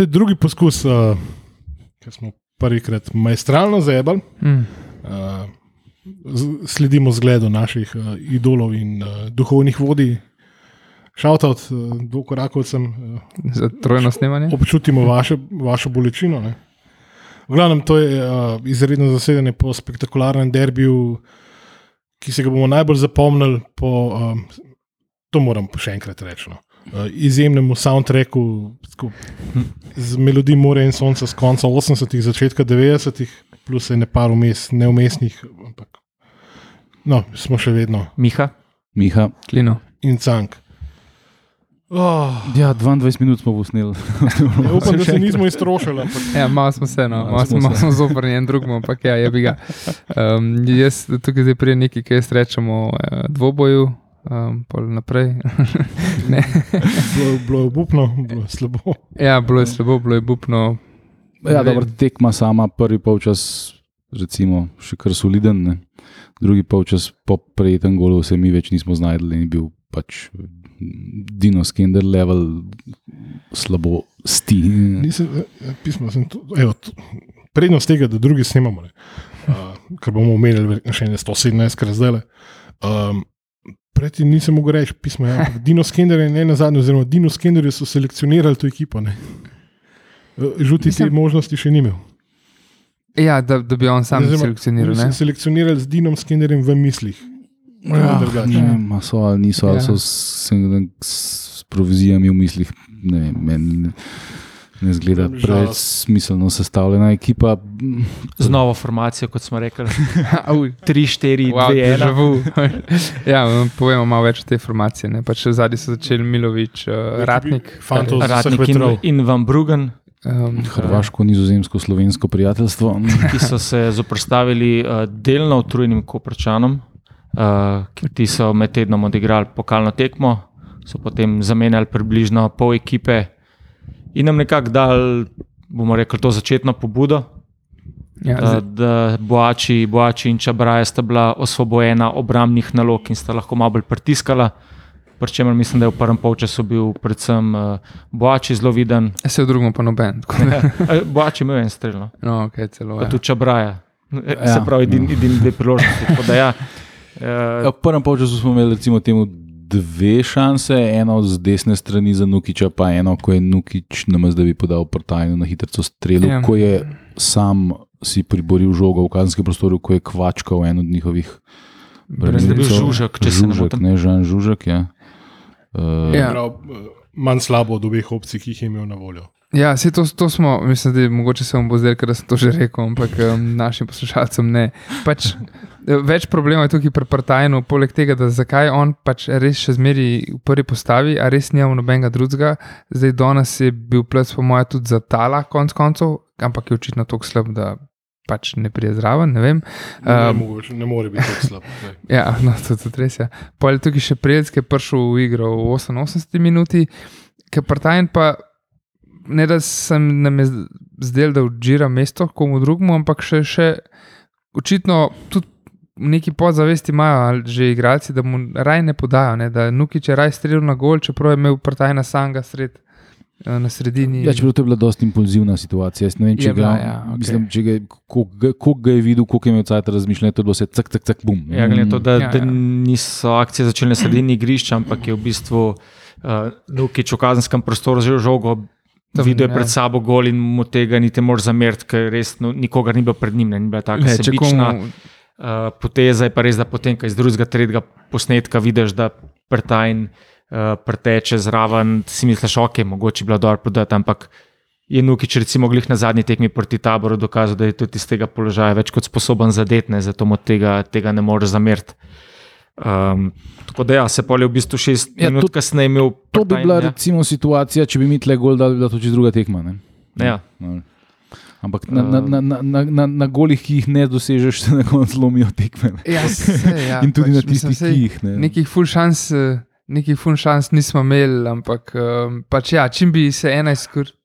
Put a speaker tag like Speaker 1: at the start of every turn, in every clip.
Speaker 1: To je drugi poskus, uh, ki smo prvikrat majstralno zebali.
Speaker 2: Mm.
Speaker 1: Uh, sledimo zgledu naših uh, idolov in uh, duhovnih vodij. Šautat, uh, dvokorakovcem, uh,
Speaker 2: Za trojno snemanje.
Speaker 1: občutimo vaše, vašo bolečino. Ne? V glavnem, to je uh, izredno zasedanje po spektakularnem derbiju, ki se ga bomo najbolj zapomnili po, um, to moram še enkrat reči, no, izjemnemu soundtracku tako, z melodijo More in Sonca z konca 80-ih, začetka 90-ih, plus ene par vmes, neumestnih, ampak no, smo še vedno
Speaker 3: Miha,
Speaker 4: Miha.
Speaker 2: Klino.
Speaker 1: in cank. Oh,
Speaker 4: Ja, 22 minut smo posneli.
Speaker 1: ja, upam, da se nismo iztrošili. ampak
Speaker 2: Ja, malo smo se, no,
Speaker 4: Malo smo
Speaker 2: smo, zoprni en drugemu, ampak ja, je bi ga. Um, jaz tukaj zdaj prije nekaj, kaj rečemo uh, dvoboju, um, pol naprej. ne.
Speaker 1: Bilo, bilo je obupno, bilo je slabo.
Speaker 2: Ja, bilo je slabo, bilo je bupno.
Speaker 4: Ja, dobro, tekma sama, prvi polčas, recimo, še kar soliden, ne. drugi polčas po prejetem golu se mi več nismo znašli in bil pač Dino Skender level slabo sti.
Speaker 1: Nisem, eh, pismo, sem tu, evo, tu, prednost tega, da drugi snemamo, ne, uh, ker bomo omenili še ne 117, kar zdaj le. Um, Predtem nisem mogel reči, pismo ampak Dino Skender je ne na zadnje, oziroma Dino Skender so selekcionirali to ekipo. ne. Žuti te
Speaker 2: Mislim-
Speaker 1: možnosti še ni imel.
Speaker 2: Ja, da, da bi on sam
Speaker 1: Oziroma,
Speaker 2: selekcioniral.
Speaker 1: oni
Speaker 2: ne.
Speaker 1: so selekcionirali z Dinom Skenderjem v mislih.
Speaker 4: Ja, ne vem, a so ali niso, ali
Speaker 2: Ja.
Speaker 4: so s, s provizijami v mislih. Ne, vem, meni ne, zgleda preveč smiselno sestavljena ekipa.
Speaker 3: z novo formacijo, kot smo rekli,
Speaker 2: Auj.
Speaker 3: 3, 4,
Speaker 2: Wow,
Speaker 3: 2, 1.
Speaker 2: déjà vu. ja, povemo malo več o tej formaciji. ne. Pač zadnji so začeli Milovič, uh, Ratnik.
Speaker 1: Fantov z vseh
Speaker 3: Ratnik in, in Van Bruggen,
Speaker 2: Um,
Speaker 4: Hrvaško, nizozemsko, slovensko prijateljstvo.
Speaker 3: ki so se zoprstavili uh, delno utrujenim koprčanom, uh, ki so med tednom odigrali pokalno tekmo, so potem zamenjali približno pol ekipe in nam nekako dal, bomo rekli, to začetno pobudo,
Speaker 2: ja, zdaj,
Speaker 3: da Boači, Boači in Čabraja sta bila osvobojena obrambnih nalog in sta lahko malo bolj pritiskala. Pri čemer mislim, da je v prvem polčasu bil predvsem uh, Boači zelo viden.
Speaker 2: se v drugem pa noben. da-
Speaker 3: Eh, Boači imel en strel. No.
Speaker 2: No, okay, celo,
Speaker 3: pa
Speaker 2: ja.
Speaker 3: tudi Čabraja. Ja. Se
Speaker 4: Ja.
Speaker 3: pravi, edini edin dve priložnosti. da Ja,
Speaker 4: Ja,
Speaker 3: uh,
Speaker 4: v prvem polčasu smo imeli recimo temu dve šanse, eno z desne strani za Nukiča, pa eno, ko je Nukič namaz, da bi podal portajno na hitro strelu,
Speaker 2: Ja.
Speaker 4: ko je sam si priboril žogo v kazenskem prostoru, ko je kvačkal en od njihovih
Speaker 2: Brez-
Speaker 3: da je bil. Žužek, če se ne
Speaker 4: Žužek,
Speaker 3: motim.
Speaker 4: ne, Žan Žužek, ja. Uh,
Speaker 2: Ja.
Speaker 1: Prav, manj slabo od obeh opcij, ki jih je imel na voljo.
Speaker 2: Ja, se to, to smo, mislim, da je, mogoče se vam bo zdelo, ker sem to že rekel, ampak um, našim poslušalcem ne. Pač, več problemov je tukaj pri Partajnu, poleg tega, da zakaj on pač res še zmeri v prvi postavi, a res nima nobenega drugega. Zdaj danes je bil ples, po mojem, tudi za tala, konc koncev, ampak je očitno tako slab, da pač ne prije zraven. Ne, vem.
Speaker 1: Ne,
Speaker 2: Um,
Speaker 1: mogoče, ne more biti tako slab. ne.
Speaker 2: Ja, no, to je res. Ja. Pa je tukaj še Prijelc, ki je prišel v igro v 88 minuti, ki Partajn pa ne da sem nam je zdel, da odžira mesto komu drugemu, ampak še, še očitno tudi neki podzavesti imajo ali že igralci, da mu raj ne podajo, ne, da Nukič je raj streljal na gol, čeprav je imel Partajna sanga sred. eh, Na sredini.
Speaker 4: Ja, čeprav to je bila dosti impulzivna situacija. Jaz ne vem, če
Speaker 2: Je
Speaker 4: ga,
Speaker 2: bila, ja, okej.
Speaker 4: mislim, če ga, koliko ga- koliko ga je videl, koliko je imel cajt razmišljanja, to je bilo vse cak, cak, cak, bum.
Speaker 3: ja, glede to, da,
Speaker 2: Ja,
Speaker 3: da
Speaker 2: ja.
Speaker 3: niso akcije začele na sredini igrišča, ampak je v bistvu uh, Nukič v kazenskem prostoru že žogo.
Speaker 2: Tam,
Speaker 3: Videl je
Speaker 2: ja.
Speaker 3: pred sabo gol in mu tega niti ne moreš zameriti, ker res no, nikogar ni bilo pred njim, ne, ni bila tako sebična.
Speaker 2: komu,
Speaker 3: uh, poteza je pa res, da potem, ko iz drugega, tretjega posnetka vidiš, da prtajn uh, preteče zraven, si misliš, ok, mogoče je bilo dobro podati, ampak je Nukič recimo glih na zadnji tekmi proti taboru dokazal, da je tudi iz tega položaja več kot sposoben zadetne, zato mu tega, tega ne moreš zameriti. Um, tako da ja, se pol je v bistvu šest
Speaker 4: Ja,
Speaker 3: ja, minut
Speaker 4: to-
Speaker 3: kasneje imel.
Speaker 4: To bi
Speaker 3: Partajn,
Speaker 4: bila
Speaker 3: ja.
Speaker 4: recimo situacija, če bi mi tle gol dali, bi bila to čisto druga tekma. Ne?
Speaker 3: Ja.
Speaker 4: No. Ampak na, na, na, na, na, na, golih, ki jih ne dosežeš, se na koncu lomijo tekme.
Speaker 2: Ja, sej, ja,
Speaker 4: In tudi
Speaker 2: pač,
Speaker 4: na tistih,
Speaker 2: mislim,
Speaker 4: ki jih ne.
Speaker 2: Nekih ful šans, eh, nekih ful šans nismo imeli, ampak um, pač ja, čim bi se ena izkoristila.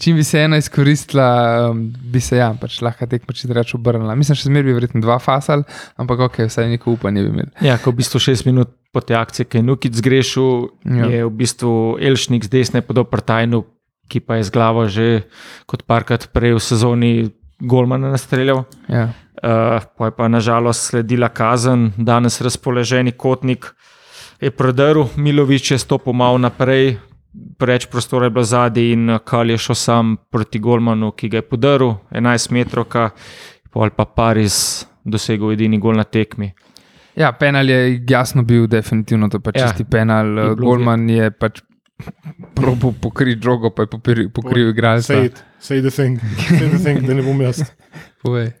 Speaker 2: Čim bi se ena izkoristila, um, bi se ja, pač lahko tekmo če reče obrnila. Mislim, še zmeraj bi verjetno dva fasal, ampak ok, vsaj neko upanje bi imeli.
Speaker 3: Ja, ko v bistvu šest minut po tej akciji, ki je Nukic zgrešil,
Speaker 2: Ja.
Speaker 3: je v bistvu Elšnik z desne podal Partajnu ki pa je z glavo že kot parkrat prej v sezoni Golmana nastreljal.
Speaker 2: Ja.
Speaker 3: Uh, pa je pa nažalost sledila kazen, danes razpoloženi kotnik je prodrl, Milovič je stopil malo naprej, preveč prostora je bilo zadaj in Kal je šel sam proti Golmanu, ki ga je podrl, 11 metrov, pol pa Paris dosegel edini gol na tekmi.
Speaker 2: ja, penal je jasno bil, definitivno to pa
Speaker 3: Ja,
Speaker 2: čisti penal.
Speaker 3: je
Speaker 2: Golman je pač probo pokriti žogo, pa je pokril, pokril igralca.
Speaker 1: Say it, say the thing, say the thing, da ne bom jaz.
Speaker 2: Povej.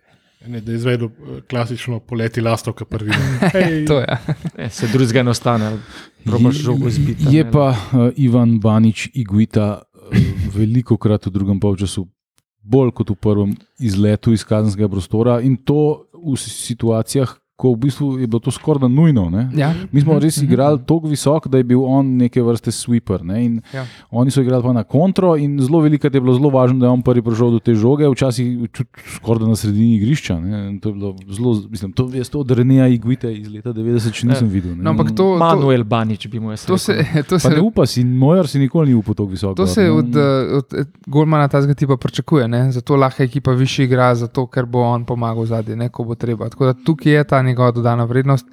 Speaker 1: Ne, da je izvedel eh, klasično poleti lastovka prvi. Hey,
Speaker 2: To je.
Speaker 3: Ne, se drugega ne ostane, probaš žogo izbiti.
Speaker 4: Je
Speaker 3: ne.
Speaker 4: pa uh, Ivan Banič Iguita uh, veliko krat v drugem polčasu, bolj kot v prvem, izletu iz kazenskega prostora in to v situacijah, ko v bistvu je bilo to skoraj da nujno. Ne?
Speaker 2: Ja.
Speaker 4: Mi smo res
Speaker 2: Mhm,
Speaker 4: igrali tako visoko, da je bil on neke vrste sweeper. Ne? In
Speaker 2: Ja.
Speaker 4: Oni so igrali pa na kontro, in zelo veliko je bilo zelo važno, da je on prvi prišel do te žoge, včasih čut- skoraj na sredini igrišča. Ne? To je bilo zelo, mislim, to je to od Reneja Iguite iz leta 90, še nisem videl. Ne?
Speaker 2: No, ampak to,
Speaker 3: Manuel Banič bi mu jaz
Speaker 2: to se,
Speaker 3: rekel.
Speaker 2: to
Speaker 4: Pa
Speaker 2: se
Speaker 4: ne upa si, Mojer si nikoli ni upal tako visoko.
Speaker 2: To se
Speaker 4: ne.
Speaker 2: od, eh, od eh, Golmana tazga tipa pričakuje, ne? zato lahko ekipa više igra, zato ker bo on pomagal zadnji, ne ko bo treba. Tako da tukaj je ta njegova dodana vrednost.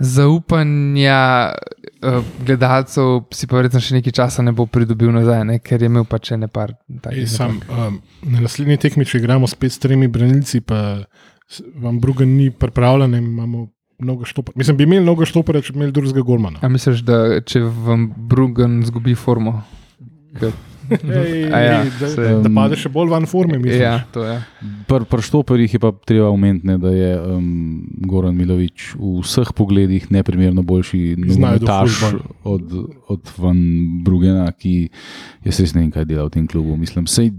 Speaker 2: Zaupanja uh, gledalcev si pa verjetno še nekaj časa ne bo pridobil nazaj, ne? ker je imel pač nekaj
Speaker 1: Ej,
Speaker 2: takih.
Speaker 1: sam, um, na naslednji tekmi, če igramo spet s tremi branilci, pa vam Brugen ni pripravljen, imamo mnogo štoper. Mislim, bi imeli mnogo štoperja, če bi imeli drugega golmana.
Speaker 2: A misliš, da če vam Brugen zgubi formo?
Speaker 1: Ej,
Speaker 2: ja,
Speaker 1: da,
Speaker 2: saj.
Speaker 1: da pade še bolj van forme, mislim.
Speaker 2: Ja, to je.
Speaker 4: Pri pr štoperjih je pa treba omeniti, da je um, Goran Milovič v vseh pogledih neprimerno boljši nogometaš od, od Van Brugena, ki jaz res ne vem, kaj dela v tem klubu. Mislim, sej,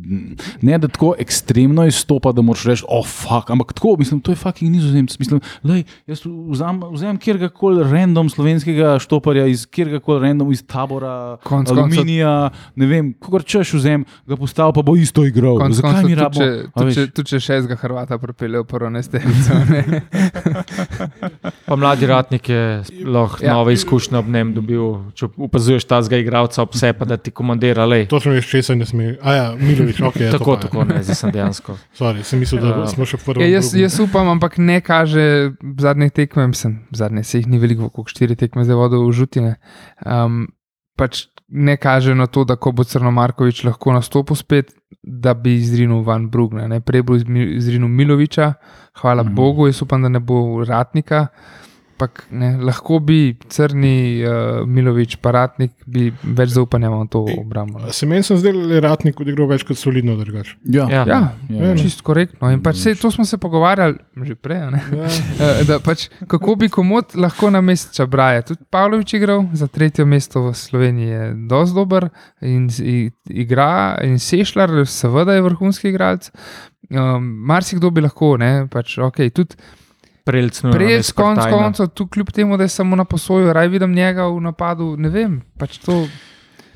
Speaker 4: ne da tako ekstremno izstopa, da moraš reči, oh, fuck, ampak tako, mislim, to je fucking nizozemc. Mislim, lej, jaz vzam, vzamem kjerkoli random slovenskega štoparja iz kjerkoli random iz tabora,
Speaker 2: koncev-
Speaker 4: aluminija, ne vem, kogar češ vzem, ga postav pa bo isto igral.
Speaker 2: Konec
Speaker 4: Zakaj
Speaker 2: koncev,
Speaker 4: mi rabimo?
Speaker 2: Tudi če, tudi če šestega Hrvata pripeljejo prvo nesterico. Ne?
Speaker 3: Pa mladi ratnik je lahko
Speaker 2: Ja.
Speaker 3: ja. nove izkušnje ob njem dobil. Če opazuješ ta zga igralca ob sebi, pa da ti komandira, le.
Speaker 1: Točno veš, če se ne sme. A ja, Milovič, ok. Je
Speaker 3: Tako,
Speaker 1: to pa,
Speaker 3: tako ne, zdaj sem dejansko.
Speaker 1: Sorry, sem mislil, da
Speaker 3: Ja.
Speaker 1: smo še v prvem.
Speaker 2: Ja, jaz, jaz upam, ampak ne kaže zadnje tekme, mislim, zadnje se jih ni veliko, kot štiri tekme zdaj vodo v žutine. Um, pač ne kaže na to, da ko bo Crnomarkovič lahko nastopil spet, da bi izrinil van Brugne. Ne? Prej bo izrinil Miloviča, hvala mm. Bogu, jaz upam, da ne bo ratnika. Ampak ne, lahko bi crni uh, Milovič, paratnik, bi več zaupanja v to obrambo.
Speaker 1: Se meni sem zdaj le ratnik odigral več kot solidno drugače.
Speaker 4: Ja,
Speaker 3: Ja.
Speaker 2: Ja,
Speaker 4: ja.
Speaker 2: čisto korektno. In pač sej, to smo se pogovarjali že prej. a ne?
Speaker 1: Ja.
Speaker 2: Eh, da pač, kako bi komod lahko na mestu Čabraja. Tudi Pavlović igral za tretje mesto v Sloveniji, je dosti dober in s- i- igra. In Sešljar, seveda, je vrhunski igralec. Um, Marsikdo bi lahko, ne, pač, okay, tudi
Speaker 3: Prelc, no,
Speaker 2: prej, konc koncev, tu kljub temu, da je samo na posoju, raj vidim njega v napadu. Ne vem, pač to.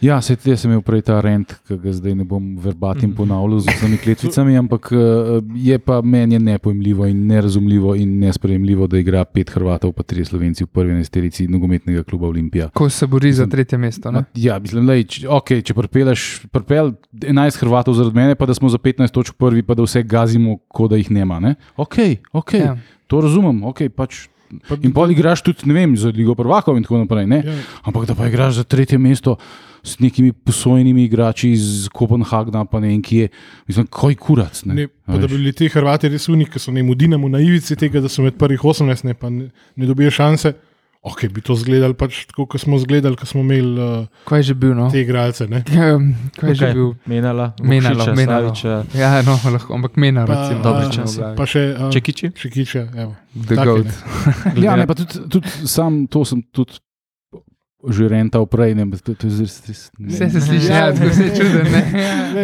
Speaker 4: Ja, se ti sem imel prej ta rent, ki ga zdaj ne bom verbatim
Speaker 3: Mhm.
Speaker 4: ponavljal z vsemi kletvicami, ampak eh, je pa meni nepojmljivo in nerazumljivo in nesprejemljivo, da igra pet Hrvatov, pa tri Slovenci v prvi nesterici nogometnega kluba Olimpija.
Speaker 2: Ko se bori za
Speaker 4: Mislim,
Speaker 2: tretje mesto. Ne?
Speaker 4: Ja, mislim, če, okay, če pripeleš pripel 11 Hrvatov zaradi mene, pa da smo za 15 točk prvi, pa da vse gazimo, kot da jih nema. Ne? Ok, okay
Speaker 2: Ja.
Speaker 4: to razumem. Okay, pač.
Speaker 1: Pa-
Speaker 4: In pol igraš tudi, ne vem, za Ligo prvakov in tako naprej. Ne?
Speaker 1: Ja.
Speaker 4: Ampak da pa igraš za tretje mesto s nekimi posojenimi igrači iz Kopenhagna, pa ne vem kje, mislim, kaj kurac. Ne?
Speaker 1: Ne, pa da bi bili ti Hrvati res uniki, ki so ne mudinamo na ivici tega, da so med prvih 18, ne, pa ne, ne dobijo šanse. Ok, bi to zgledali pač tako, kot smo zgledali, ko smo imeli uh,
Speaker 2: Kaj je že bil? No?
Speaker 1: te igralce. Ne.
Speaker 2: Kaj je že bil?
Speaker 3: Menala,
Speaker 2: menalo.
Speaker 3: Saviča,
Speaker 2: Ja, no, lahko, ampak mena,
Speaker 1: Pa,
Speaker 2: recimo.
Speaker 3: časi.
Speaker 2: ne
Speaker 1: Pa še uh,
Speaker 3: Čekiči.
Speaker 1: Čekiča. evo.
Speaker 2: The
Speaker 1: Taki,
Speaker 2: goat.
Speaker 1: ne.
Speaker 4: Ja, ne, pa tudi, tudi sam to sem tudi že rental prej. Ne, to, to res, res, ne.
Speaker 2: Vse se sliši, ja, tako se čudem. Ne?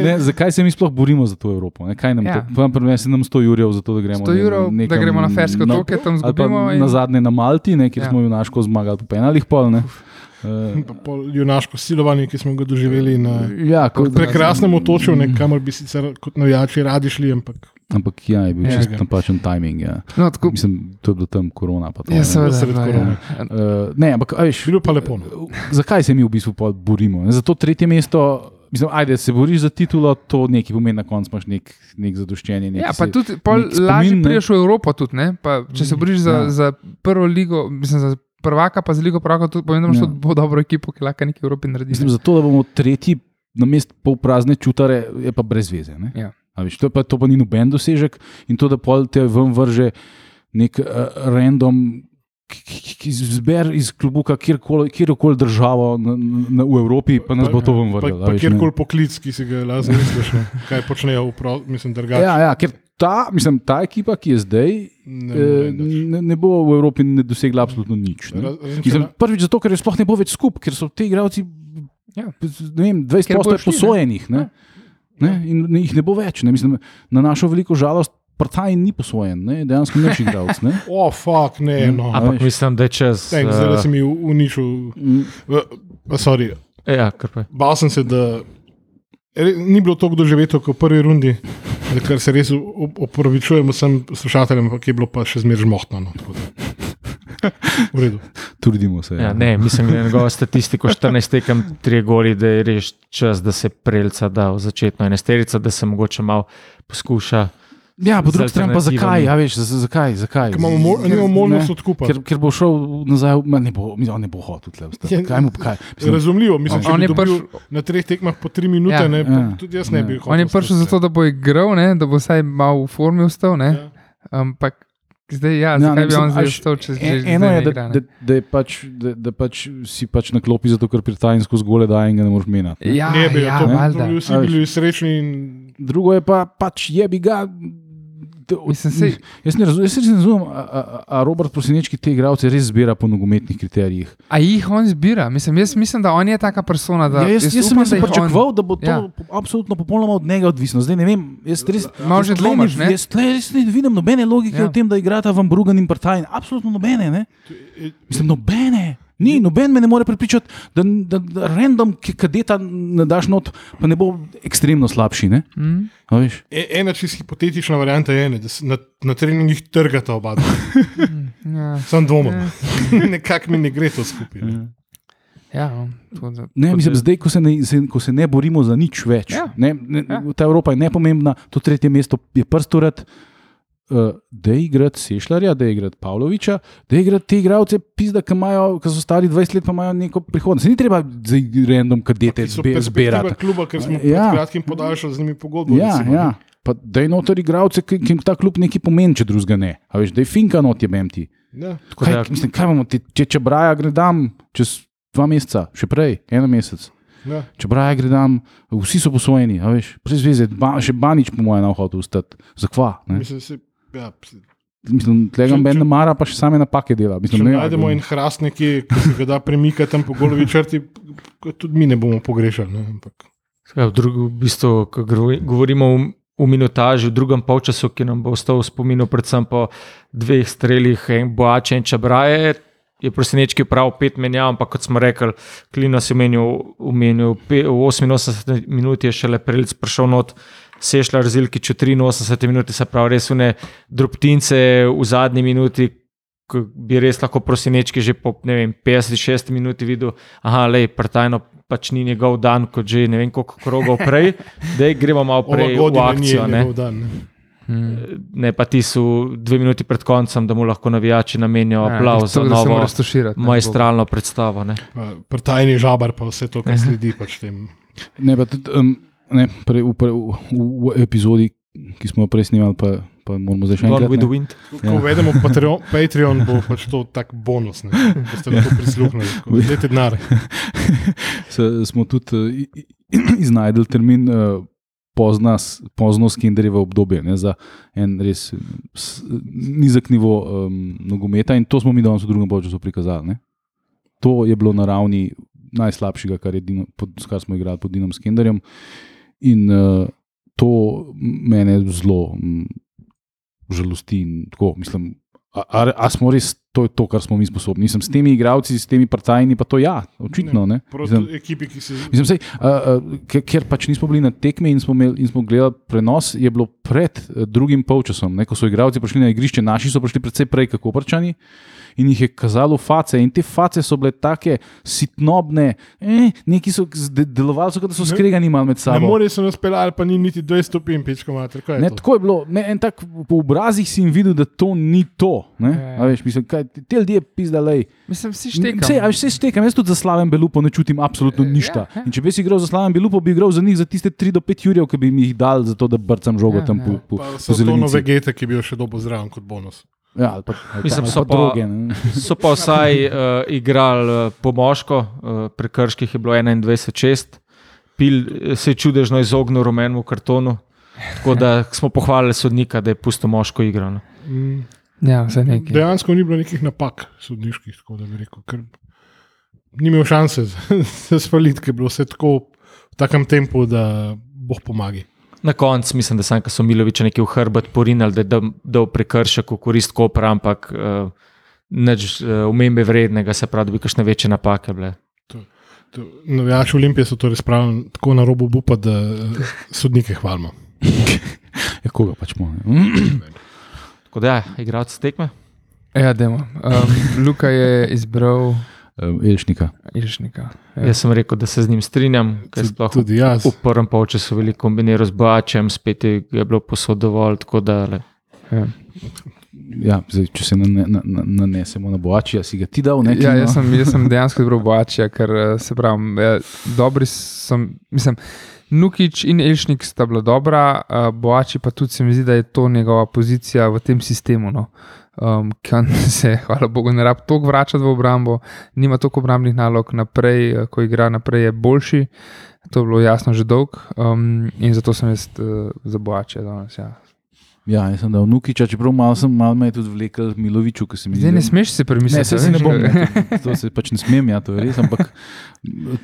Speaker 4: Ne, zakaj se mi sploh borimo za to Evropo? Ne? Kaj nam
Speaker 2: Ja.
Speaker 4: ja. to? Prinesi nam 100 jurjev za to, da gremo,
Speaker 2: 100 evrov,
Speaker 4: ne,
Speaker 2: da gremo na Ferske
Speaker 4: na-
Speaker 2: otoke, tam zgubimo.
Speaker 4: Na zadnje na Malti, ne, kjer
Speaker 2: Ja.
Speaker 4: ja. smo junaško zmagali po penalih. Pol, ne. Uh,
Speaker 1: Pa pol junaško silovanje, ki smo ga doživeli na
Speaker 4: ja,
Speaker 1: prekrasnem otočju, ne, kamor bi sicer kot navijači radi šli, ampak
Speaker 4: Ampak ja, je bil
Speaker 1: Ja.
Speaker 4: ja. čist napačen timing. Ja.
Speaker 2: No, tako,
Speaker 4: Mislim, to je bilo tam korona. to,
Speaker 2: ja, seveda.
Speaker 1: sredi
Speaker 2: no,
Speaker 1: korone.
Speaker 2: ja.
Speaker 4: Uh, ne, ampak a veš,
Speaker 1: bilo pa lepo. No.
Speaker 4: zakaj se mi v bistvu borimo? Ne? Za to tretje mesto, mislim, ajde, se boriš za titulo, to nekaj pomeni, na koncu imaš nek, nek zadoščenje. Nek
Speaker 2: Ja, pa tudi lažje priješ v Evropo. Tudi, ne? pa, če se boriš za,
Speaker 4: Ja.
Speaker 2: ja. za prvo ligo, mislim, za prvaka, pa za ligo prvaka, tudi pomeni, da imaš
Speaker 4: Ja.
Speaker 2: tudi dobro ekipo, ki lahko nekaj v Evropi naredi.
Speaker 4: Mislim, zato, da bomo tretji na mest pol prazne čutare, je pa brez veze. ne.
Speaker 2: Ja.
Speaker 4: Veš, to, pa, to pa ni noben dosežek in to, da pol te ven vrže nek uh, random. zber iz klubuka kjerkoli kjerkoli državo na, na, v Evropi, pa nas
Speaker 1: Pa-
Speaker 4: bo to vam
Speaker 1: Pa,
Speaker 4: vrglo.
Speaker 1: pa kjerkoli poklic, ki si ga lahko zamisliš, ne, kaj počnejo, v pro, mislim, drugače.
Speaker 4: Ja, ja, ker ta, mislim, ta ekipa, ki je zdaj,
Speaker 1: Ne
Speaker 4: eh, ne, ne bo v Evropi ne dosegla absolutno nič. Ne. Mislim, prvič zato, ker je sploh ne bo več skupaj, ker so ti igravci
Speaker 2: Ja.
Speaker 4: ne vem, 20
Speaker 2: Ker bojo
Speaker 4: posto
Speaker 2: šli, ne.
Speaker 4: posojenih. Ne? Ne? In ne- jih ne bo več. Ne? Mislim, na našo veliko žalost, Partaj ni posojen, ne? dejansko naš igralec. ne.
Speaker 1: O, oh, fuck, ne,
Speaker 4: Mm.
Speaker 1: no.
Speaker 3: Ampak
Speaker 4: veš.
Speaker 3: mislim, da je čez.
Speaker 1: Thanks, zdaj
Speaker 3: eh,
Speaker 1: si mi uničil. A, Sorry,
Speaker 3: Ja,
Speaker 1: bal sem se, da ni bilo tako doživeto kot v prvi rundi, kar se res op- opravičujem vsem slušateljem, ampak je bilo pa še zmeraj žmohtno. No, v redu.
Speaker 4: Trudimo se.
Speaker 3: Ja, ne, mislim, da je njegova statistika 14 tekem, 3 goli, da je res čas, da se prelca da v začetno enesterico, da se mogoče malo poskuša.
Speaker 4: ja po drugi strani pa zakaj? Ja, veš, zakaj? zakaj?
Speaker 1: Ker imamo mo
Speaker 4: Ker-
Speaker 1: možnost
Speaker 4: ne,
Speaker 1: odkupa.
Speaker 4: Ker, ker bo šel nazaj, ne bo, on ne bo hotel tle ostati.
Speaker 1: Ja,
Speaker 4: Kaj mu kaj? Mislim,
Speaker 1: Razumljivo, mislim, če
Speaker 2: On
Speaker 1: bi
Speaker 2: je
Speaker 1: dobil
Speaker 2: prišel-
Speaker 1: na treh tekmah po tri minute,
Speaker 2: Ja.
Speaker 1: ne, pa
Speaker 4: Ja.
Speaker 1: tudi jaz ne
Speaker 4: Ja.
Speaker 1: bi hotel.
Speaker 2: On je prišel zato, da bo igral, ne? da bo vsaj malo v formi ostal.
Speaker 1: vse.
Speaker 2: Ne?
Speaker 1: Ja.
Speaker 2: Ampak zdaj, ja,
Speaker 4: Ja,
Speaker 2: zakaj
Speaker 4: ne,
Speaker 2: bi
Speaker 4: mislim,
Speaker 2: on zdaj
Speaker 4: a veš,
Speaker 2: ostal, če že
Speaker 4: En-
Speaker 2: zdaj
Speaker 4: Eno
Speaker 2: ne
Speaker 4: je, da,
Speaker 2: ne?
Speaker 4: da, da, je pač, da, da pač si pač na klopi, zato ker pri tajniku zgole da in ga ne moreš menjati. ne.
Speaker 2: Ja,
Speaker 1: Ne bi,
Speaker 2: ja,
Speaker 1: to, to
Speaker 2: valjda.
Speaker 1: bi vsi
Speaker 4: A veš.
Speaker 1: bili srečni in
Speaker 4: Drugo je pa pač jebi ga.
Speaker 2: Mislim, sej-
Speaker 4: Jaz ne razumem, jaz ne razumem, a, a, a Robert Prosinečki te igralce res zbira po nogometnih kriterijih.
Speaker 2: A jih on zbira? Mislim, jaz mislim, da on je taka persona. Da,
Speaker 4: Ja, jaz, jaz, jaz sem
Speaker 2: upam, jih
Speaker 4: pričakoval, da bo to
Speaker 2: Ja.
Speaker 4: absolutno popolnoma od njega odvisno. Zdaj ne vem, jaz res,
Speaker 2: že
Speaker 4: jaz ne-
Speaker 2: dvomiš, ne?
Speaker 4: jaz tle res ne vidim nobene logike
Speaker 2: Ja.
Speaker 4: ja. v tem, da igrata Van Brugen in Partajn. Absolutno nobene. Ne? Mislim, nobene. Ni, noben me ne more prepričati, da, da, da random ki kadeta ne daš not, pa ne bo ekstremno slabši. Ne?
Speaker 2: Mm.
Speaker 4: A?
Speaker 1: E- ena čisto hipotetična varianta je, ne, da na, na treningih trgata oba.
Speaker 2: Ja,
Speaker 1: Sam dvomim. Nekako mi ne gre to skupaj. Ne.
Speaker 2: ja, no, to, da,
Speaker 4: Ne, mislim,
Speaker 2: da-
Speaker 4: zdaj, ko se, ne, se, ko se ne borimo za nič več,
Speaker 2: Ja.
Speaker 4: ne, ne,
Speaker 2: Ja.
Speaker 4: ja. ta Evropa je nepomembna, to tretje mesto je prstored. Uh, da je igrati Sešljarja, da je igrati Pavloviča, da je igrati te igralce, pizda, ki, imajo, ki so stari 20 let, pa imajo neko prihodnost. Se Ni treba za random kadete zbe- zbirati.
Speaker 1: kluba, ker smo
Speaker 4: Ja.
Speaker 1: ja. kratkim podaljšali z njimi pogodbo.
Speaker 4: Ja,
Speaker 1: recimo,
Speaker 4: ja. Pa da je notor igralce, ki jim ta klub nekaj pomeni, če drugega ne. A veš, da je finka not je memti.
Speaker 1: Ja.
Speaker 4: Kaj,
Speaker 3: da-
Speaker 4: mislim, kaj bomo, te, če, če Braja gredam čez dva meseca, še prej, en mesec.
Speaker 1: Ja.
Speaker 4: Če Braja gredam, vsi so posvojeni, veš, brez veze, ba, še Banič po mojem na hotel ustati. Zakva?
Speaker 1: Mislim, ja,
Speaker 4: Mislim, tega
Speaker 1: Če-
Speaker 4: Ben
Speaker 1: če-
Speaker 4: ne mara, pa še same napake dela.
Speaker 1: če
Speaker 4: Mislim, ne,
Speaker 1: najdemo en hrast nekje, ki ga da premikati tam po golovi črti, tudi mi ne bomo pogrešali. Ne, ampak.
Speaker 3: Ja, v, drugu, v bistvu, ko govorimo o, o minutaži, v drugem polčasu, ki nam bo ostal v spominu, predvsem po dveh strelih, en Boače in Čabraje, je prosenečki prav pet menjav, ampak kot smo rekli, Klino si omenil, omenil v 88 minuti je šele prelec prišel not. Sešljar Zilkič v 83 minuti, se pravi, res une drobtince v zadnji minuti, ko bi res lahko prosinečki že po ne vem, 56 minuti videl, aha, lej, partajno pač ni njegov dan, kot že ne vem koliko krogov prej, da gremo malo prej v akcijo. Ne?
Speaker 1: dan. Ne.
Speaker 2: Mm.
Speaker 3: ne pa ti so dve minuti pred koncem, da mu lahko navijači namenijo
Speaker 2: Ja,
Speaker 3: aplav za novo majstralno predstavo. Ne?
Speaker 1: Prtajni žabar, pa vse to, kar sledi pač tem.
Speaker 4: ne, pa tudi, um, ne, prej, v, pre- v, v, epizodi, ki smo jo prej snimali, pa, pa moramo zdaj še enkrat.
Speaker 3: with the
Speaker 4: ne.
Speaker 3: wind.
Speaker 1: Ko ja. uvedemo Patreon, Patreon, bo pač to tak bonus, ne, da ste lahko prisluhnili. Tako, Dajte denar.
Speaker 4: Smo tudi uh, iznajdel termin uh, pozna, pozno skenderjevo obdobje ne, za en res s, nizek nivo um, nogometa in to smo mi danes v drugem času prikazali. Ne. To je bilo na ravni najslabšega, kar, je Dino, pod, kar smo igrali pod Dinom Skenderjem. In uh, to mene zelo um, žalosti. Tako, mislim, a, a, a smo res to je to, kar smo mi sposobni. Mislim, s temi igravci, s temi partajni, pa to ja, očitno. Ne,
Speaker 1: Proti
Speaker 4: Mislim,
Speaker 1: ekipi, ki se
Speaker 4: sej, uh, uh, ker, pač nismo bili na tekmi in smo, imeli, in smo gledali prenos, je bilo pred uh, drugim polčasom, ne, ko so igralci prišli na igrišče, naši so prišli predvsej prej, kako prčani. In jih je kazalo face, in te face so bile tako sitnobne, eh, neki so zde- delovali, so, kot da so
Speaker 1: Ne-
Speaker 4: skregani malo med sabo.
Speaker 1: morju so nas pelali, pa ni niti 200 stopinj, pička mater. kaj je
Speaker 4: Ne,
Speaker 1: to?
Speaker 4: tako je bilo, ne, en tak po obrazih si jim videl, da to ni to. Ne,
Speaker 2: Ja, ja.
Speaker 4: A veš, mislim, kaj, te ljudje pizdalej.
Speaker 2: Mislim, vsi štekam.
Speaker 4: Veš, vse štekam, jaz tudi za Slaven Belupo ne čutim absolutno
Speaker 2: Ja,
Speaker 4: ništa.
Speaker 2: ja.
Speaker 4: In če bi si igral za Slaven Belupo, bi igral za njih za tiste 3 do 5 jurjev, ki bi mi jih dal, zato da brcam žogo
Speaker 2: Ja,
Speaker 4: tam
Speaker 2: ja.
Speaker 4: po, po,
Speaker 1: Pa
Speaker 4: po
Speaker 1: so to nove
Speaker 4: zelenici.
Speaker 1: gete, ki bi jo še dobo zraven kot bonus.
Speaker 4: Ja, ali pa, ali
Speaker 3: Mislim,
Speaker 4: pa,
Speaker 3: so
Speaker 4: ali pa droge. ne.
Speaker 3: So pa vsaj uh, igrali uh, po moško, uh, pri krških je bilo 21-6, pil eh, se je čudežno izognil rumenemu kartonu. Tako da smo pohvalili sodnika, da je pusto moško igrano.
Speaker 1: Mm.
Speaker 2: Ja.
Speaker 1: Dejansko ni bilo nekih napak sodniških, tako da bi rekel, ker ni imel šanse za- spaliti, ker je bilo vse tako v takem tempu, da boh pomagi.
Speaker 3: Na koncu mislim, da sem, so Miloviča nekaj v hrbet porinili, da je dal- prekršek v korist kopra, ampak uh, nič uh, umembe vrednega, se pravi, da bi kakšne večje napake bile.
Speaker 1: To- Navijači Olimpije so to res pravili tako na robu bupa, da eh, sodnike hvalimo.
Speaker 4: Ja, koga pač mo. ne.
Speaker 3: Tako da, ja, igralci tekme.
Speaker 2: Ja, demo. Um, Luka je izbral
Speaker 4: Elšnika.
Speaker 2: Ilšnika.
Speaker 3: Ja. Jaz sem rekel, da se z njim strinjam, ker
Speaker 1: Tudi-
Speaker 3: sploh
Speaker 1: Tudi jaz.
Speaker 3: v prvem polčasu veliko kombiniral z Bačem, spet je je bilo posod dovolj.
Speaker 2: Ja.
Speaker 4: Ja, zdaj, če se nane- na- na- nanesemo na boači, a si ga ti dal? Ne,
Speaker 2: Ja,
Speaker 4: Kino?
Speaker 2: jaz, sem, jaz sem dejansko izbral Boačija, ker eh, se pravi, ja, dobri sem. Mislim, Nukič in Elšnik sta bila dobra, uh, Boači pa tudi se mi zdi, da je to njegova pozicija v tem sistemu. No. Um, ki on se, hvala Bogu, ne rabi toliko vračati v obrambo, nima toliko obrambnih nalog, naprej, eh, ko igra naprej, je boljši. To je bilo jasno že dolg um, in zato sem jaz uh, za Boačija danes. Ja.
Speaker 4: Ja, jaz sem dal Nukiča, čeprav malo, sem, malo me je tudi vlekel Miloviču, ki se mi zdi.
Speaker 2: Zdaj ne smeš si
Speaker 4: Ne,
Speaker 2: premisliti,
Speaker 4: se, se ne bom, ne, to, to se pač ne smem, ja, to je res. Ampak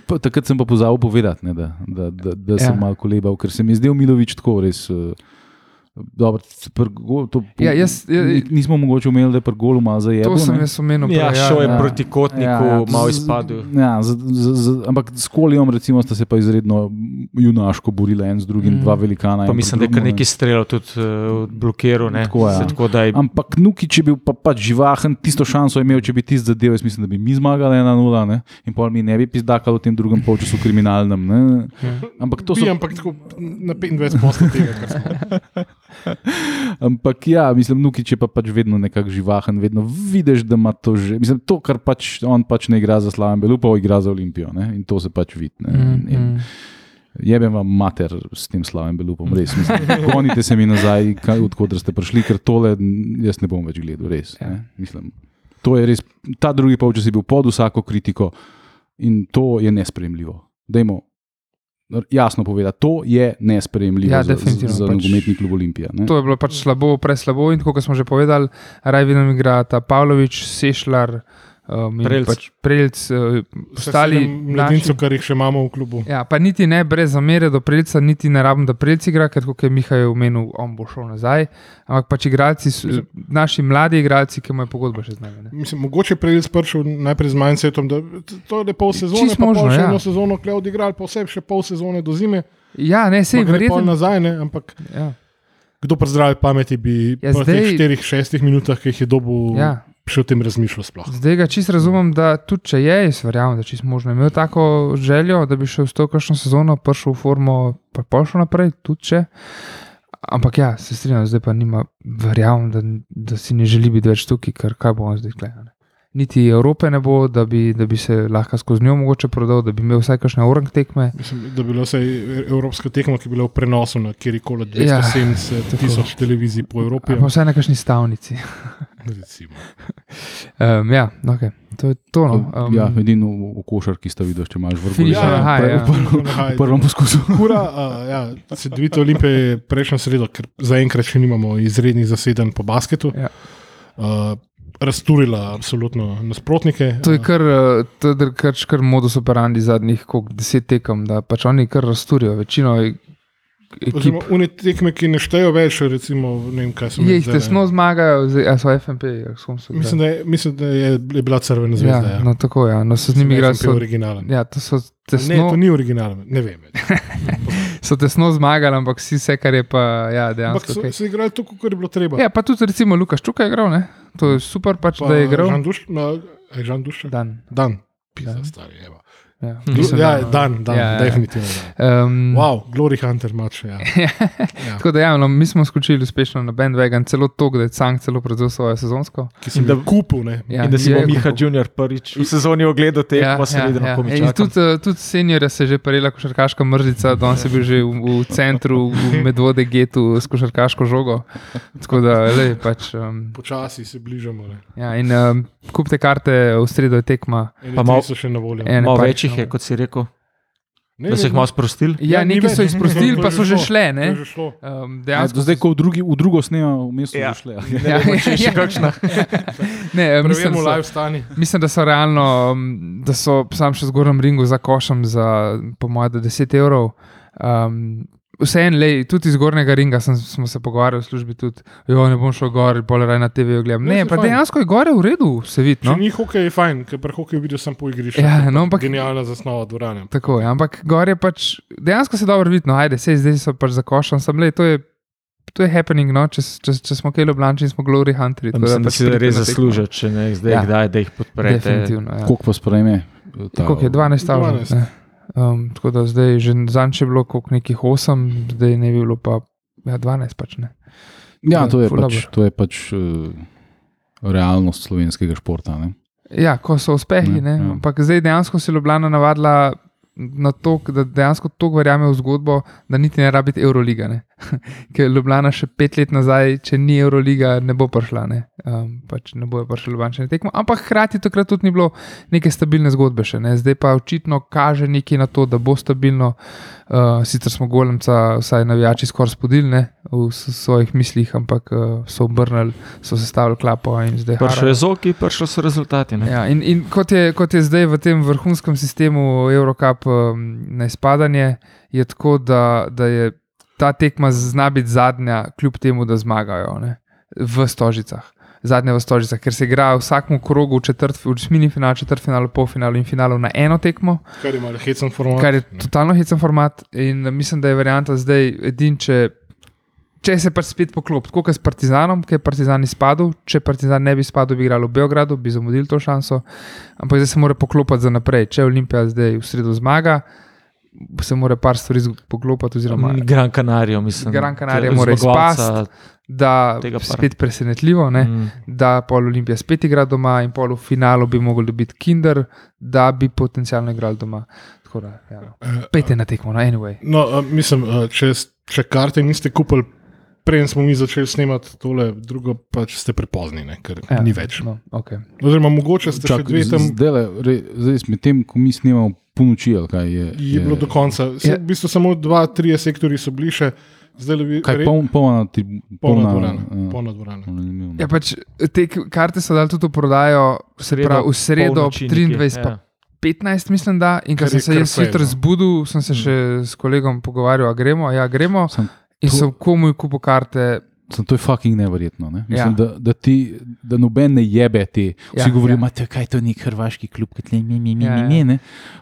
Speaker 4: pa, takrat sem pa pozabil povedati, ne, da, da, da, da sem
Speaker 2: Ja.
Speaker 4: malo kolebal, ker se mi je zdel Milovič tako res. Uh, Dobro, pr, go, to,
Speaker 2: Ja, jaz- ja,
Speaker 4: ni- nismo mogoče umeli, da je pri golu malo zajelo.
Speaker 2: To sem
Speaker 4: ne.
Speaker 2: jaz omenil.
Speaker 3: Ja,
Speaker 2: prej,
Speaker 3: šel je
Speaker 2: ja.
Speaker 3: proti kotniku,
Speaker 4: Ja, ja,
Speaker 3: malo izpadel.
Speaker 4: Ja, z, z, z, ampak s Kolijom recimo, sta se pa izredno junaško borila en z drugim,
Speaker 2: Mm.
Speaker 4: dva velikana.
Speaker 3: Pa mislim, da je kar nekaj streljal tudi uh, blokiral. Ne?
Speaker 4: Tako, ja.
Speaker 3: Se tako da je
Speaker 4: Ampak Nukič je bil pa, pač živahen, tisto šanso je imel, če bi ti zadeval. Jaz mislim, da bi mi zmagali 1-0 ne? in pol mi ne bi pizdakali v tem drugem polčasu kriminalnem. Ne? Ampak to
Speaker 1: Bi,
Speaker 4: so.
Speaker 1: ampak tako na 25 posto tega, kar smo.
Speaker 4: Ampak ja, mislim, Nukič je pa pač vedno nekako živahen, vedno vidiš, da ima to že. Mislim, to, kar pač on pač ne igra za Slaven Belupo, igra za Olimpijo ne? in to se pač vidi.
Speaker 2: Mm,
Speaker 4: In-
Speaker 2: mm.
Speaker 4: Jebem vam mater s tem slavim belupom, res. Gonite se mi nazaj, odkud ste prišli, ker tole jaz ne bom več gledal, res.
Speaker 2: Ja.
Speaker 4: Ne, mislim, to je res, ta drugi polčas je bil pod vsako kritiko in to je nespremljivo. Dajmo jasno povedati, to je nespremljivo
Speaker 2: Ja,
Speaker 4: za, za
Speaker 2: pač-
Speaker 4: nogometni klub Olimpija. Ne?
Speaker 2: To je bilo pač slabo, preslabo. In kot smo že povedali, raj vidim, igra ta Pavlović, Sešljar, um, in
Speaker 3: Prelc.
Speaker 2: pač Prelc, uh, ostali
Speaker 1: mladincev, kar jih še imamo v klubu.
Speaker 2: Ja, pa niti ne brez zamere do Prelca, niti ne rabim, da Prelc igra, ker kot je Mihaj omenil, on bo šel nazaj. Ampak pač igralci, s- naši mladi igralci, ki imajo pogodbo še z nami. ne.
Speaker 1: Mislim, mogoče prej spršil najprej z mindsetom, da to je pol sezone,
Speaker 2: Čisto
Speaker 1: pa
Speaker 2: možno,
Speaker 1: pol še
Speaker 2: ja.
Speaker 1: eno sezono kle odigrali, pa vse še pol sezone do zime.
Speaker 2: Ja, ne, sej verjetno.
Speaker 1: nazaj, ne, ampak
Speaker 2: Ja.
Speaker 1: kdo pa zdravi pameti bi
Speaker 2: Ja,
Speaker 1: po teh
Speaker 2: zdaj-
Speaker 1: 4-6 minutah, ki jih je dobil,
Speaker 2: Ja.
Speaker 1: Še o tem razmišljal sploh.
Speaker 2: Zdaj ga čisto razumem, da tudi če je, jaz verjamem, da čisto možno imel tako željo, da bi šel s to kakšno sezono, prišel v formo, pa pol šel naprej, tudi če. Ampak ja, se strinjam, zdaj pa nima, verjamem, da, da si ne želi biti več tukaj, ker kaj bo zdaj gledal. Niti Evrope ne bo, da bi, da bi se lahko skozi njo mogoče prodal, da bi imel vsaj kakšne orang tekme.
Speaker 1: Mislim, da bi bila vsaj evropska tekma, ki je bila v prenosu na kjerkoli
Speaker 2: Ja,
Speaker 1: 270
Speaker 2: tako.
Speaker 1: tisoč televizij po Evropi.
Speaker 2: Ali pa vsaj na kakšni stavnici.
Speaker 1: recimo.
Speaker 2: Um, ja, okay. to je to. No. Um,
Speaker 4: ja, edino v, v košarki sta videl, če imaš vrh.
Speaker 2: Finiš
Speaker 1: Ja,
Speaker 2: na high, ja.
Speaker 4: V prvem poskusu.
Speaker 1: Kura, uh, ja, se dvite Olimpije je prejšnjo sredo, ker zaenkrat še nimamo izrednih zasedanj po basketu.
Speaker 2: Ja.
Speaker 1: Uh, razturila absolutno nasprotnike.
Speaker 2: To je kar, eh, to je kar, kar modus operandi zadnjih deset tekem, da pač oni kar rasturijo. Večino.
Speaker 1: Oziroma, une tekme, ki ne štejejo več, recimo, ne vem, kaj so
Speaker 2: Je jih tesno zmagajo, zdaj, a so FMP, jak smo se
Speaker 1: Mislim, da je, mislim, da je, je bila crvena
Speaker 2: Ja,
Speaker 1: zvezda. Ja,
Speaker 2: no tako je, ja. no, so z njimi igrali.
Speaker 1: FNP
Speaker 2: So,
Speaker 1: originalen.
Speaker 2: ja, to so
Speaker 1: Ne,
Speaker 2: tesno,
Speaker 1: to ni originalen, ne vem.
Speaker 2: so tesno zmagali, ampak vsi vse, kar je pa ja,
Speaker 1: Ampak
Speaker 2: dejansko.
Speaker 1: so,
Speaker 2: Okay.
Speaker 1: so igrali tako, kot je bilo treba.
Speaker 2: Ja, pa tudi recimo Lukaš Čuka je igral, ne? to je super, pač,
Speaker 1: Pa
Speaker 2: da je igral.
Speaker 1: Žan Duš, ma, je Žan Dušek?
Speaker 2: Dan.
Speaker 1: Dan. Pisa,
Speaker 2: Dan.
Speaker 1: stari, evo.
Speaker 2: Ja,
Speaker 3: Mhm.
Speaker 2: mislim,
Speaker 1: ja,
Speaker 2: da-
Speaker 1: dan, dan,
Speaker 2: Ja, ja.
Speaker 1: definitivno. Dan.
Speaker 2: Um,
Speaker 1: Wow, Glory Hunter mač. Ja. Ja.
Speaker 2: Tako da, ja, no, mi smo skočili uspešno na bandwagon, celo to, da je Cank celo prevzel svojo sezonsko.
Speaker 1: Ki sem
Speaker 3: In da-
Speaker 1: ga kupil. Ne.
Speaker 2: Ja,
Speaker 3: In da si
Speaker 2: je
Speaker 3: bo Miha
Speaker 2: kupil.
Speaker 3: Junior prvič v sezoni ogledal tekmo, se vidi, kako mi
Speaker 2: Ej,
Speaker 3: čaka.
Speaker 2: Tudi, eh, tudi seniorja se je že parila košarkaška mrzica, danes je bil že v, v centru, v Medvode getu s košarkaško žogo. Tako da, lej, pač, um,
Speaker 1: Počasi se bližamo. Ne.
Speaker 2: ja, in um, kupite karte, v sredo je tekma.
Speaker 3: Pa malo-
Speaker 1: so še na voljo.
Speaker 3: Malo
Speaker 2: pač,
Speaker 3: več jih je,
Speaker 2: no.
Speaker 3: kot si rekel,
Speaker 1: Ne,
Speaker 3: da so
Speaker 1: ne,
Speaker 3: jih malo sprostili.
Speaker 2: Ja,
Speaker 1: ni
Speaker 2: nekaj so jih sprostili, pa so že šle. Ne?
Speaker 1: je že šlo.
Speaker 2: Um,
Speaker 4: Ja,
Speaker 2: dejansko
Speaker 4: do zdaj, ko v, drugi, v drugo snema, vmes
Speaker 3: Ja.
Speaker 4: ja. šle.
Speaker 2: Ja,
Speaker 3: še kakšna.
Speaker 2: ne, mislim,
Speaker 1: Mislim,
Speaker 2: so,
Speaker 1: live stani.
Speaker 2: mislim, da so realno, da so sam še zgornjem ringu za košem za, po mojem, 10 evrov. Um, Vseeno, tudi iz zgornjega ringa sem, smo se pogovarjali v službi, tudi, jo, ne bom šel gor, bolj raj na TV gledam.
Speaker 1: Ja,
Speaker 2: Ne, pa
Speaker 1: fajn.
Speaker 2: dejansko je gore v redu, se vidi.
Speaker 1: Če
Speaker 2: No?
Speaker 1: ni hokej, je fajn, ker pri hokeju vidiš samo po igrišču.
Speaker 2: Ja, no,
Speaker 1: pa
Speaker 2: ampak-
Speaker 1: Genialna zasnova dvorane.
Speaker 2: Tako je, ampak gor je pač, dejansko se dobro vidi, no, ajde, sej zdaj so pač za košem, sem le, to je. To je happening, no? če, če, če smo kaj ljubljanči, smo glory hunteri. tako
Speaker 3: Mislim, da
Speaker 2: pač
Speaker 3: si da res zaslužijo, če ne zdaj,
Speaker 2: Ja.
Speaker 3: kdaj, da jih podprete.
Speaker 2: Definitivno. Ja.
Speaker 4: Koliko pa sprejme? ta-
Speaker 2: Koliko je 12 stavov?
Speaker 1: 12.
Speaker 2: Um, tako da zdaj že zanč je bilo koliko nekih 8, zdaj ne bi bilo pa ja, 12 pač ne.
Speaker 4: Ja, to je
Speaker 2: Ful
Speaker 4: pač,
Speaker 2: dobro.
Speaker 4: to je pač uh, realnost slovenskega športa. Ne?
Speaker 2: Ja, ko so uspehi,
Speaker 4: Ne,
Speaker 2: ne,
Speaker 4: ja.
Speaker 2: ampak zdaj dejansko se je Ljubljana navadila na to, da dejansko toliko verjame v zgodbo, da niti ne rabi Euroliga. Ne. Ker Ljubljana še pet let nazaj, če ni Euroliga, ne bo prišla, ne, um, pač ne bojo prišli Ljubljančani na tekmo. Ampak hkrati takrat tudi ni bilo neke stabilne zgodbe še, ne. zdaj pa očitno kaže nekaj na to, da bo stabilno. Uh, sicer smo golemca, vsaj navijači, skoraj spodili ne, v svojih mislih, ampak uh, so obrnili, so sestavili klapo in zdaj harajo.
Speaker 3: je zoki, prišli so rezultati. ne.
Speaker 2: Ja, in in kot, je, kot je zdaj v tem vrhunskem sistemu Eurocup um, na izpadanje, je tako, da, da je ta tekma zna biti zadnja, kljub temu, da zmagajo ne, v Stožicah. Zadnja v Stožicah, ker se igra v vsakem krogu, v četrt, v mini finalu, četrt finalu, pol finalu in finalu na eno tekmo,
Speaker 1: Kar ima hecen format.
Speaker 2: kar je
Speaker 1: ne.
Speaker 2: totalno hecen format. In mislim, da je varianta zdaj edin, če, če se pač spet poklop, tako kot s Partizanom, ki je Partizan izpadel. Če Partizan ne bi izpadel, bi igrali v Beogradu, bi zamudili to šanso. Ampak zdaj se mora poklopiti za naprej. Če Olimpija zdaj v sredo zmaga, se mora par stvari poklopiti. Oziroma,
Speaker 3: Gran Canaria, mislim.
Speaker 2: Gran Canaria
Speaker 3: Te-
Speaker 2: mora izpasti. da
Speaker 3: para.
Speaker 2: spet presenetljivo, ne,
Speaker 3: mm,
Speaker 2: da pol Olimpija spet igra doma in pol v finalu bi mogli dobiti Kinder, da bi potencialno igrali doma. Tako da, ja, no.
Speaker 1: Eh,
Speaker 2: Pejte na tekmo, no, anyway.
Speaker 1: No, a, mislim, a, če, če karte niste kupili, preden smo mi začeli snemati tole, drugo pa če ste prepozni, ne, ker ja. ni več.
Speaker 2: No, okay.
Speaker 1: Oziroma, mogoče ste še dve tam.
Speaker 4: Zdaj, zdaj smo tem, ko mi snemamo ponoči, ali kaj je.
Speaker 1: Je bilo do konca. Se,
Speaker 2: Ja.
Speaker 1: v bistvu samo dva, tri sektorji so bili še, zdaj le
Speaker 4: Kaj, poln, polna, tri-
Speaker 1: polna
Speaker 4: polna,
Speaker 1: dvorana.
Speaker 4: ja.
Speaker 2: Ja, pač te karte so dali tudi v prodajo, se
Speaker 3: Sredo
Speaker 2: pravi v sredo ob
Speaker 3: polnoči nekje,
Speaker 2: 23, pa
Speaker 3: ja.
Speaker 2: 15, mislim, da. In ko
Speaker 1: Kar
Speaker 2: sem
Speaker 1: je
Speaker 2: se jaz zjutraj
Speaker 1: no.
Speaker 2: zbudil, sem se še s kolegom pogovarjal, a gremo, ja, gremo.
Speaker 4: Sam,
Speaker 2: In
Speaker 4: to-
Speaker 2: sem komu kupil karte.
Speaker 4: Sam, to je fucking neverjetno. Ne? Mislim,
Speaker 2: Ja.
Speaker 4: ja. da, da, ti, da noben ne jebe te. Vsi
Speaker 2: Ja,
Speaker 4: ja, govorijo,
Speaker 2: ja.
Speaker 4: da je to nek hrvaški klub, ki tle mi, mi, mi,
Speaker 2: Ja,
Speaker 4: mi,
Speaker 2: ja.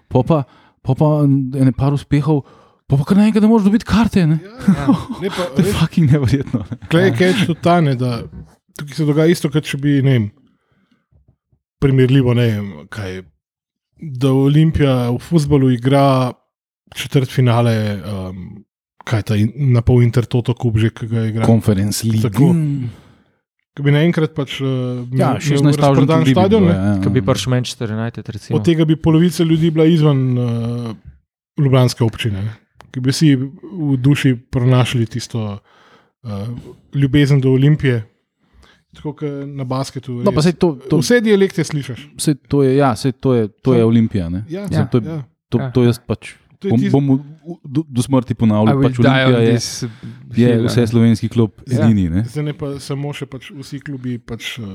Speaker 4: Po pa, po pa ene par uspehov, po pa kar naenkrat ne moreš dobiti karte. Ne?
Speaker 2: Ja.
Speaker 1: Ne, pa,
Speaker 4: To je
Speaker 1: res,
Speaker 4: fucking neverjetno. Ne?
Speaker 1: Klej je catch tudi ta, ne, da tukaj se dogaja isto, kot če bi, ne vem, primerljivo, ne vem, kaj. Da Olimpija v futbalu igra četrt finale, um, kaj ta na pol Intertoto kup že, ki ga igra.
Speaker 4: Konferenc lige.
Speaker 1: Tako. Ki bi naenkrat pač uh,
Speaker 4: Ja,
Speaker 1: imel
Speaker 4: 16
Speaker 1: razprodan
Speaker 4: stavžen
Speaker 1: stadion, ne.
Speaker 4: Ja,
Speaker 3: Ko bi prišel Manchester United, recimo.
Speaker 1: Od tega bi polovica ljudi bila izven uh, Ljubljanske občine, ne. ki bi si v duši prenašali tisto uh, ljubezen do Olimpije. Tako kot na basketu.
Speaker 4: No, pa
Speaker 1: res.
Speaker 4: sej to, to,
Speaker 1: Vse dialekte slišiš.
Speaker 4: sej to je, ja, sej to je, to je Olimpija. Ne?
Speaker 1: Ja,
Speaker 2: Ja.
Speaker 4: to je-
Speaker 1: ja.
Speaker 4: To,
Speaker 2: Ja.
Speaker 4: to jaz pač
Speaker 1: To je
Speaker 4: bom,
Speaker 1: tisto-
Speaker 4: bom v- v- do, do smrti
Speaker 2: I
Speaker 4: ponavljal.
Speaker 2: will
Speaker 4: Pač Olimpija je, je vse
Speaker 2: ne.
Speaker 4: slovenski klub
Speaker 1: Ja.
Speaker 4: edini. ne.
Speaker 1: Zdaj ne pa samo še pač vsi klubi pač, uh,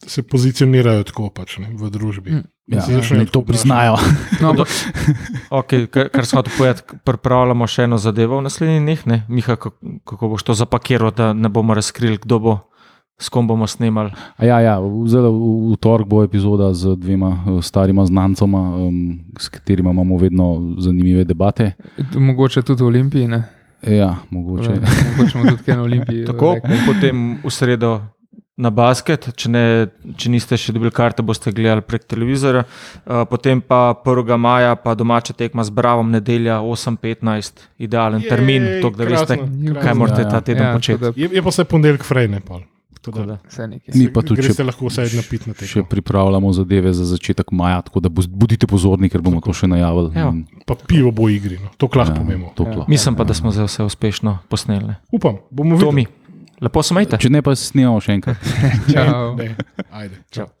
Speaker 1: se pozicionirajo tako pač, ne, v družbi.
Speaker 2: Mm.
Speaker 4: Ja, naj to priznajo.
Speaker 2: No, ampak
Speaker 3: Okay, kar, kar smo tu povedali, pripravljamo še eno zadevo v naslednjih dneh. ne. Miha, kako, kako boš to zapakiral, da ne bomo razkrili, kdo bo, s kom bomo snemali.
Speaker 4: A Ja, ja, zdaj v, v torek bo epizoda z dvema eh, starima znancoma, um, s katerima imamo vedno zanimive debate.
Speaker 2: mogoče tudi v Olimpiji. Ne?
Speaker 4: Ja, mogoče.
Speaker 2: Mogoče tudi kaj na Olimpiji.
Speaker 3: Tako, potem v sredo na basket, če, ne, če niste še dobili karte, boste gledali prek televizora. Uh, potem pa 1. maja, pa domača tekma z Bravom, nedelja 8:15, idealen
Speaker 1: Jej,
Speaker 3: termin, tako da veste,
Speaker 1: krasno,
Speaker 3: kaj
Speaker 1: krasno.
Speaker 3: morate
Speaker 4: Ja, ja.
Speaker 3: ta teden
Speaker 2: Ja,
Speaker 3: početi.
Speaker 1: Je, je pa vse ponedeljek frejne. Pol. Tako
Speaker 3: Tako
Speaker 1: da.
Speaker 4: Mi pa tudi,
Speaker 1: če se lahko vsaj napiti na
Speaker 4: Še
Speaker 1: tekmo.
Speaker 4: pripravljamo zadeve za začetek maja, tako da bodite pozorni, ker bomo to še najavili.
Speaker 3: Ja.
Speaker 1: Pa pivo bo v igri, no. to lahko ja, povemo.
Speaker 4: to
Speaker 2: Ja.
Speaker 4: kla.
Speaker 3: Mislim pa, da smo zdaj vse uspešno posneli. ne.
Speaker 1: Upam, bomo videli.
Speaker 3: Lepo se majte.
Speaker 4: Če ne, pa snemamo še enkrat.
Speaker 2: Čau.
Speaker 1: Ne, ne. Ajde, čau.